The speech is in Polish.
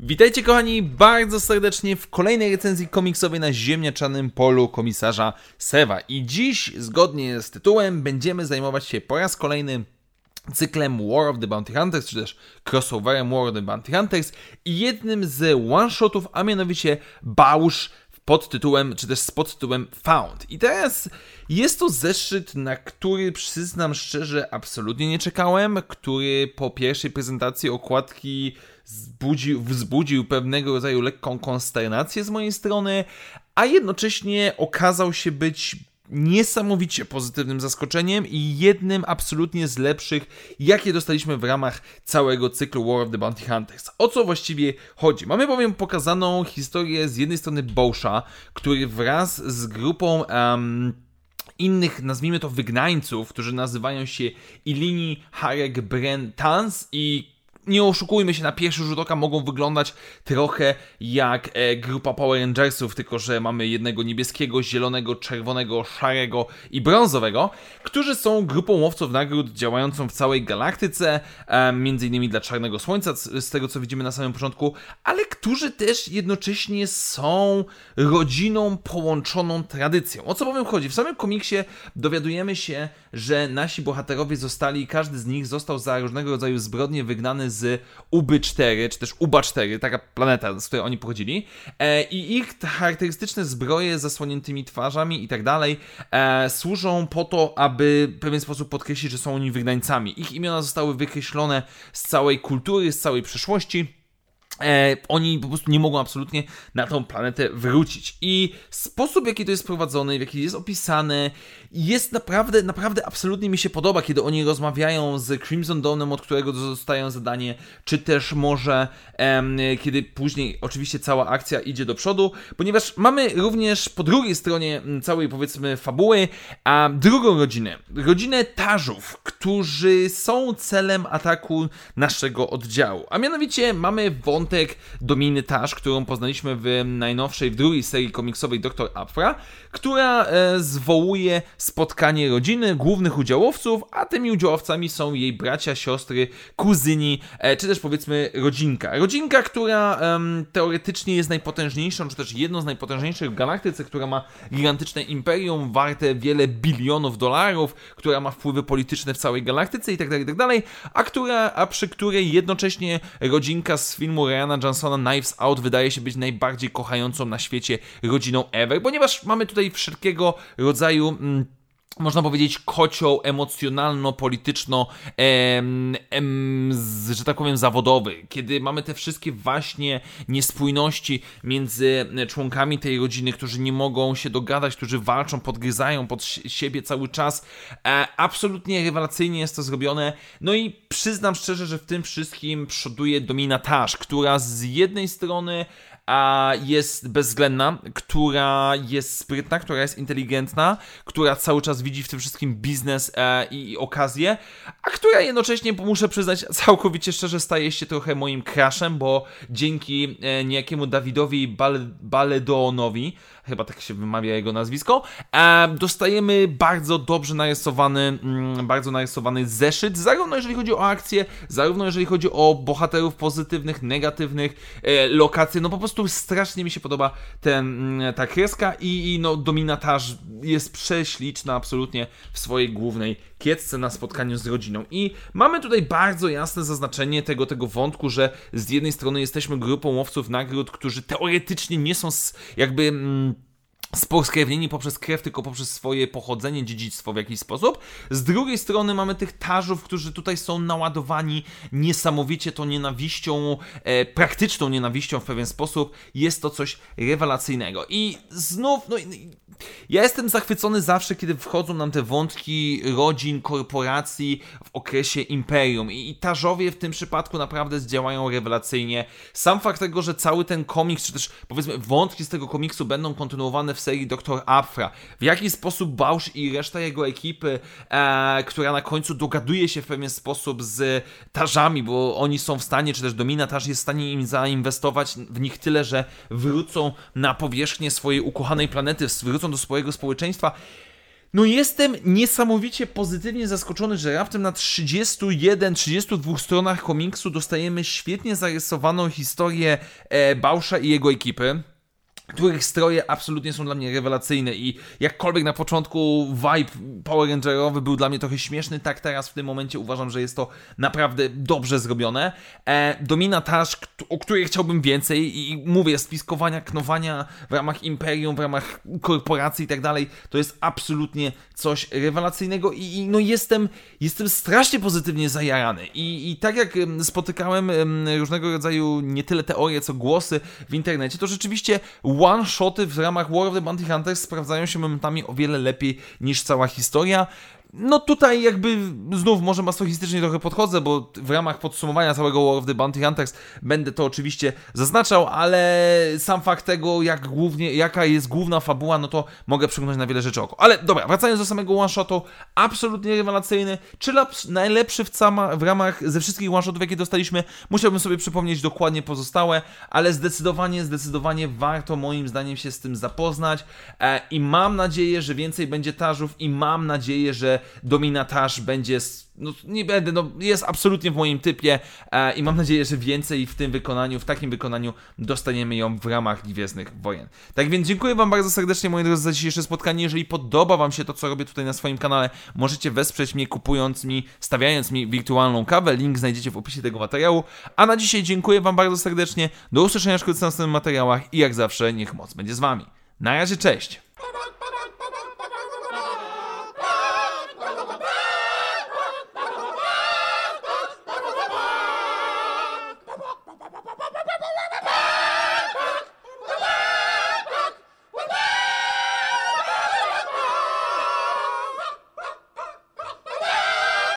Witajcie kochani bardzo serdecznie w kolejnej recenzji komiksowej na ziemniaczanym polu komisarza Sewa. I dziś, zgodnie z tytułem, będziemy zajmować się po raz kolejny cyklem War of the Bounty Hunters, czy też crossoverem War of the Bounty Hunters i jednym z one-shotów, a mianowicie Bausch pod tytułem, czy też z podtytułem Found. I teraz jest to zeszyt, na który przyznam szczerze absolutnie nie czekałem, który po pierwszej prezentacji okładki zbudził, wzbudził pewnego rodzaju lekką konsternację z mojej strony, a jednocześnie okazał się być niesamowicie pozytywnym zaskoczeniem i jednym absolutnie z lepszych, jakie dostaliśmy w ramach całego cyklu War of the Bounty Hunters. O co właściwie chodzi? Mamy bowiem pokazaną historię z jednej strony Boscha, który wraz z grupą um, innych, nazwijmy to wygnańców, którzy nazywają się Ilini, Harek, Bren, Tans i nie oszukujmy się, na pierwszy rzut oka mogą wyglądać trochę jak e, grupa Power Rangersów, tylko że mamy jednego niebieskiego, zielonego, czerwonego, szarego i brązowego, którzy są grupą łowców nagród działającą w całej galaktyce, e, między innymi dla Czarnego Słońca, z tego co widzimy na samym początku, ale którzy też jednocześnie są rodziną połączoną tradycją. O co bowiem chodzi? W samym komiksie dowiadujemy się, że nasi bohaterowie zostali, każdy z nich został za różnego rodzaju zbrodnie wygnany z UB4, czy też UBA4, taka planeta, z której oni pochodzili. E, I ich charakterystyczne zbroje z zasłoniętymi twarzami i tak dalej e, służą po to, aby w pewien sposób podkreślić, że są oni wygnańcami. Ich imiona zostały wykreślone z całej kultury, z całej przeszłości E, oni po prostu nie mogą absolutnie na tą planetę wrócić. I sposób, w jaki to jest prowadzone, w jaki jest opisane, jest naprawdę, naprawdę absolutnie mi się podoba, kiedy oni rozmawiają z Crimson Dawnem, od którego dostają zadanie, czy też może em, kiedy później oczywiście cała akcja idzie do przodu, ponieważ mamy również po drugiej stronie całej powiedzmy fabuły, a drugą rodzinę, rodzinę Tarzów, którzy są celem ataku naszego oddziału. A mianowicie mamy wątek wątek Dominy Tash, którą poznaliśmy w najnowszej, w drugiej serii komiksowej Dr. Afra, która e, zwołuje spotkanie rodziny głównych udziałowców, a tymi udziałowcami są jej bracia, siostry, kuzyni, e, czy też powiedzmy rodzinka. Rodzinka, która teoretycznie jest najpotężniejszą, czy też jedną z najpotężniejszych w galaktyce, która ma gigantyczne imperium warte wiele bilionów dolarów, która ma wpływy polityczne w całej galaktyce itd., tak itd., tak a, która, a przy której jednocześnie rodzinka z filmu Ryana Johnsona Knives Out wydaje się być najbardziej kochającą na świecie rodziną ever, ponieważ mamy tutaj wszelkiego rodzaju. Mm, można powiedzieć, kocioł emocjonalno-polityczno, em, em, że tak powiem, zawodowy, kiedy mamy te wszystkie właśnie niespójności między członkami tej rodziny, którzy nie mogą się dogadać, którzy walczą, podgryzają pod siebie cały czas. E, absolutnie rewelacyjnie jest to zrobione. No i przyznam szczerze, że w tym wszystkim przoduje Domina Tash, która z jednej strony a jest bezwzględna, która jest sprytna, która jest inteligentna, która cały czas widzi w tym wszystkim biznes e, i, i okazję, a która jednocześnie, muszę przyznać, całkowicie szczerze staje się trochę moim crashem, bo dzięki e, niejakiemu Dawidowi Bal Baledonowi, chyba tak się wymawia jego nazwisko, e, dostajemy bardzo dobrze narysowany, mm, bardzo narysowany zeszyt, zarówno jeżeli chodzi o akcję, zarówno jeżeli chodzi o bohaterów pozytywnych, negatywnych, e, lokacje, no po prostu strasznie mi się podoba ten, mm, ta kreska i, i no dominatarz jest prześliczna absolutnie w swojej głównej kiecce na spotkaniu z rodziną. I mamy tutaj bardzo jasne zaznaczenie tego, tego wątku, że z jednej strony jesteśmy grupą łowców nagród, którzy teoretycznie nie są jakby... Mm, spokrewnieni poprzez krew, tylko poprzez swoje pochodzenie, dziedzictwo w jakiś sposób. Z drugiej strony mamy tych tarzów, którzy tutaj są naładowani niesamowicie tą nienawiścią, e, praktyczną nienawiścią w pewien sposób. Jest to coś rewelacyjnego. I znów, no ja jestem zachwycony zawsze, kiedy wchodzą nam te wątki rodzin, korporacji w okresie imperium. I, i tarzowie w tym przypadku naprawdę działają rewelacyjnie. Sam fakt tego, że cały ten komiks, czy też powiedzmy wątki z tego komiksu będą kontynuowane w serii Dr. Afra. W jaki sposób Bausch i reszta jego ekipy, e, która na końcu dogaduje się w pewien sposób z tarzami, bo oni są w stanie, czy też Domina jest w stanie im zainwestować w nich tyle, że wrócą na powierzchnię swojej ukochanej planety, wrócą do swojego społeczeństwa. No jestem niesamowicie pozytywnie zaskoczony, że raptem na 31-32 stronach komiksu dostajemy świetnie zarysowaną historię e, Bausza i jego ekipy których stroje absolutnie są dla mnie rewelacyjne i jakkolwiek na początku vibe Power Rangerowy był dla mnie trochę śmieszny, tak teraz w tym momencie uważam, że jest to naprawdę dobrze zrobione. E, Domina Tash, o której chciałbym więcej i mówię, spiskowania, knowania w ramach imperium, w ramach korporacji i tak dalej, to jest absolutnie coś rewelacyjnego i, i no jestem, jestem strasznie pozytywnie zajarany I, i tak jak spotykałem różnego rodzaju nie tyle teorie, co głosy w internecie, to rzeczywiście one-shoty w ramach War of the Bounty Hunters sprawdzają się momentami o wiele lepiej niż cała historia. No tutaj jakby znów może masochistycznie trochę podchodzę, bo w ramach podsumowania całego War of the Bounty Hunters będę to oczywiście zaznaczał, ale sam fakt tego, jak głównie, jaka jest główna fabuła, no to mogę przyglądać na wiele rzeczy oko. Ale dobra, wracając do samego one-shotu, absolutnie rewelacyjny, czy najlepszy w, w ramach ze wszystkich one-shotów, jakie dostaliśmy, musiałbym sobie przypomnieć dokładnie pozostałe, ale zdecydowanie, zdecydowanie warto moim zdaniem się z tym zapoznać e, i mam nadzieję, że więcej będzie tarzów i mam nadzieję, że dominatarz będzie no nie będę, no jest absolutnie w moim typie e, i mam nadzieję, że więcej w tym wykonaniu, w takim wykonaniu dostaniemy ją w ramach Gwiezdnych Wojen. Tak więc dziękuję Wam bardzo serdecznie moi drodzy za dzisiejsze spotkanie. Jeżeli podoba Wam się to, co robię tutaj na swoim kanale, możecie wesprzeć mnie kupując mi, stawiając mi wirtualną kawę. Link znajdziecie w opisie tego materiału. A na dzisiaj dziękuję Wam bardzo serdecznie. Do usłyszenia wkrótce w następnych materiałach i jak zawsze niech moc będzie z Wami. Na razie, cześć!